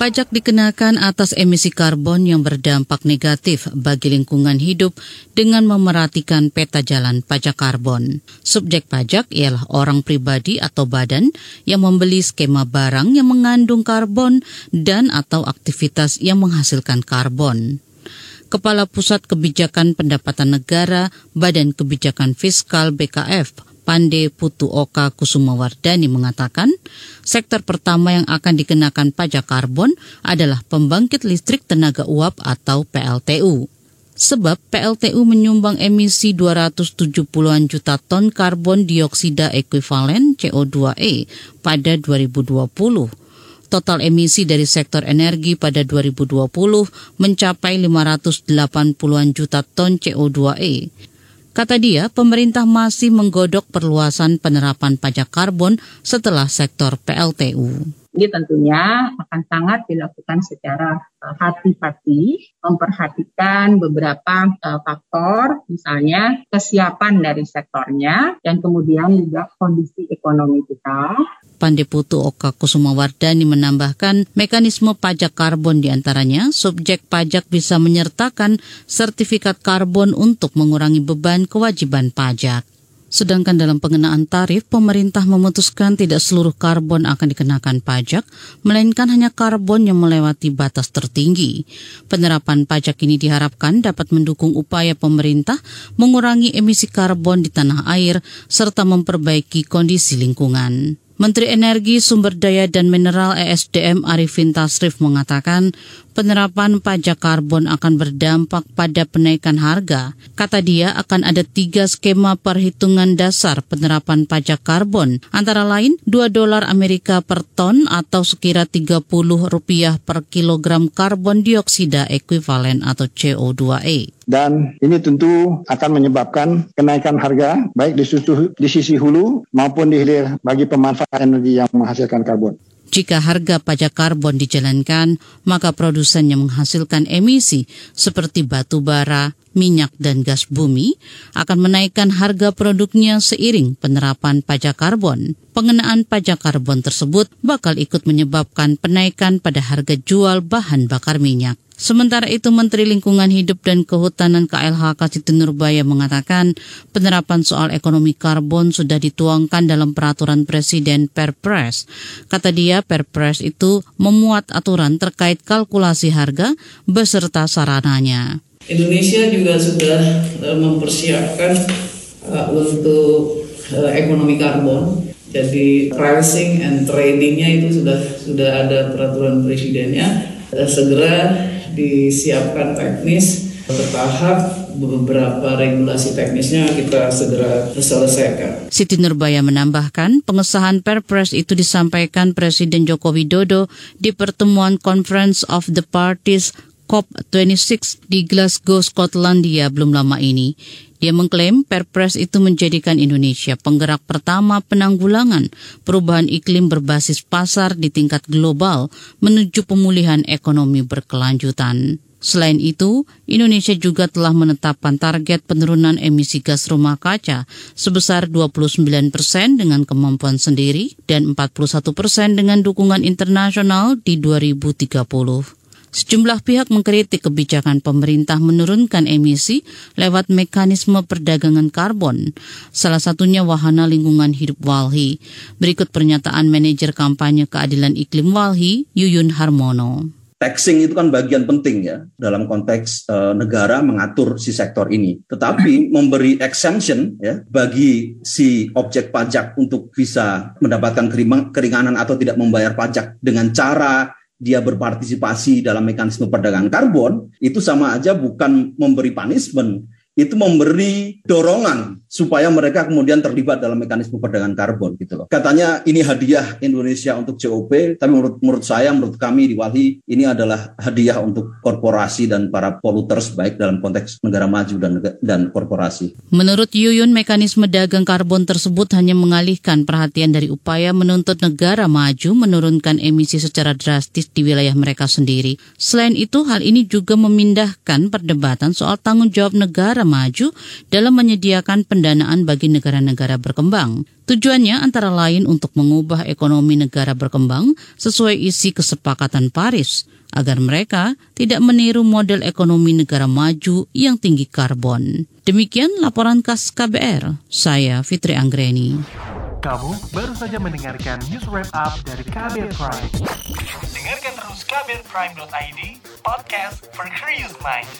Pajak dikenakan atas emisi karbon yang berdampak negatif bagi lingkungan hidup dengan memerhatikan peta jalan pajak karbon. Subjek pajak ialah orang pribadi atau badan yang membeli skema barang yang mengandung karbon dan atau aktivitas yang menghasilkan karbon. Kepala Pusat Kebijakan Pendapatan Negara Badan Kebijakan Fiskal BKF Pande Putu Oka Kusumawardani mengatakan, sektor pertama yang akan dikenakan pajak karbon adalah pembangkit listrik tenaga uap atau PLTU. Sebab PLTU menyumbang emisi 270-an juta ton karbon dioksida ekuivalen CO2e pada 2020 total emisi dari sektor energi pada 2020 mencapai 580-an juta ton CO2e. Kata dia, pemerintah masih menggodok perluasan penerapan pajak karbon setelah sektor PLTU. Ini tentunya akan sangat dilakukan secara uh, hati-hati, memperhatikan beberapa uh, faktor, misalnya kesiapan dari sektornya, dan kemudian juga kondisi ekonomi kita. Pandeputu Oka Kusumawardani menambahkan mekanisme pajak karbon di antaranya subjek pajak bisa menyertakan sertifikat karbon untuk mengurangi beban kewajiban pajak. Sedangkan dalam pengenaan tarif, pemerintah memutuskan tidak seluruh karbon akan dikenakan pajak, melainkan hanya karbon yang melewati batas tertinggi. Penerapan pajak ini diharapkan dapat mendukung upaya pemerintah mengurangi emisi karbon di tanah air serta memperbaiki kondisi lingkungan. Menteri Energi, Sumber Daya dan Mineral ESDM Arifin Tasrif mengatakan penerapan pajak karbon akan berdampak pada penaikan harga. Kata dia akan ada tiga skema perhitungan dasar penerapan pajak karbon, antara lain 2 dolar Amerika per ton atau sekira 30 rupiah per kilogram karbon dioksida ekuivalen atau CO2e dan ini tentu akan menyebabkan kenaikan harga baik di, susu, di sisi hulu maupun di hilir bagi pemanfaat energi yang menghasilkan karbon. Jika harga pajak karbon dijalankan, maka produsen yang menghasilkan emisi seperti batu bara, minyak dan gas bumi akan menaikkan harga produknya seiring penerapan pajak karbon. Pengenaan pajak karbon tersebut bakal ikut menyebabkan penaikan pada harga jual bahan bakar minyak. Sementara itu Menteri Lingkungan Hidup dan Kehutanan KLHK Siti Nurbaya mengatakan penerapan soal ekonomi karbon sudah dituangkan dalam peraturan Presiden Perpres. Kata dia Perpres itu memuat aturan terkait kalkulasi harga beserta sarananya. Indonesia juga sudah uh, mempersiapkan uh, untuk uh, ekonomi karbon. Jadi pricing and tradingnya itu sudah sudah ada peraturan presidennya. Uh, segera disiapkan teknis bertahap beberapa regulasi teknisnya kita segera selesaikan. Siti Nurbaya menambahkan pengesahan Perpres itu disampaikan Presiden Joko Widodo di pertemuan Conference of the Parties COP26 di Glasgow, Skotlandia belum lama ini. Dia mengklaim Perpres itu menjadikan Indonesia penggerak pertama penanggulangan perubahan iklim berbasis pasar di tingkat global menuju pemulihan ekonomi berkelanjutan. Selain itu, Indonesia juga telah menetapkan target penurunan emisi gas rumah kaca sebesar 29 persen dengan kemampuan sendiri dan 41 persen dengan dukungan internasional di 2030. Sejumlah pihak mengkritik kebijakan pemerintah menurunkan emisi lewat mekanisme perdagangan karbon, salah satunya Wahana Lingkungan Hidup Walhi. Berikut pernyataan manajer kampanye keadilan iklim Walhi, Yuyun Harmono. Taxing itu kan bagian penting ya dalam konteks e, negara mengatur si sektor ini. Tetapi memberi exemption ya bagi si objek pajak untuk bisa mendapatkan keringanan atau tidak membayar pajak dengan cara dia berpartisipasi dalam mekanisme perdagangan karbon, itu sama aja bukan memberi punishment, itu memberi dorongan supaya mereka kemudian terlibat dalam mekanisme perdagangan karbon gitu loh. Katanya ini hadiah Indonesia untuk COP, tapi menurut menurut saya, menurut kami di Walhi ini adalah hadiah untuk korporasi dan para polluters baik dalam konteks negara maju dan dan korporasi. Menurut Yuyun, mekanisme dagang karbon tersebut hanya mengalihkan perhatian dari upaya menuntut negara maju menurunkan emisi secara drastis di wilayah mereka sendiri. Selain itu, hal ini juga memindahkan perdebatan soal tanggung jawab negara maju dalam menyediakan pendidikan pendanaan bagi negara-negara berkembang. Tujuannya antara lain untuk mengubah ekonomi negara berkembang sesuai isi kesepakatan Paris agar mereka tidak meniru model ekonomi negara maju yang tinggi karbon. Demikian laporan khas KBR. Saya Fitri Anggreni. Kamu baru saja mendengarkan news wrap up dari KBR Prime. Dengarkan terus kbrprime.id, podcast for curious mind.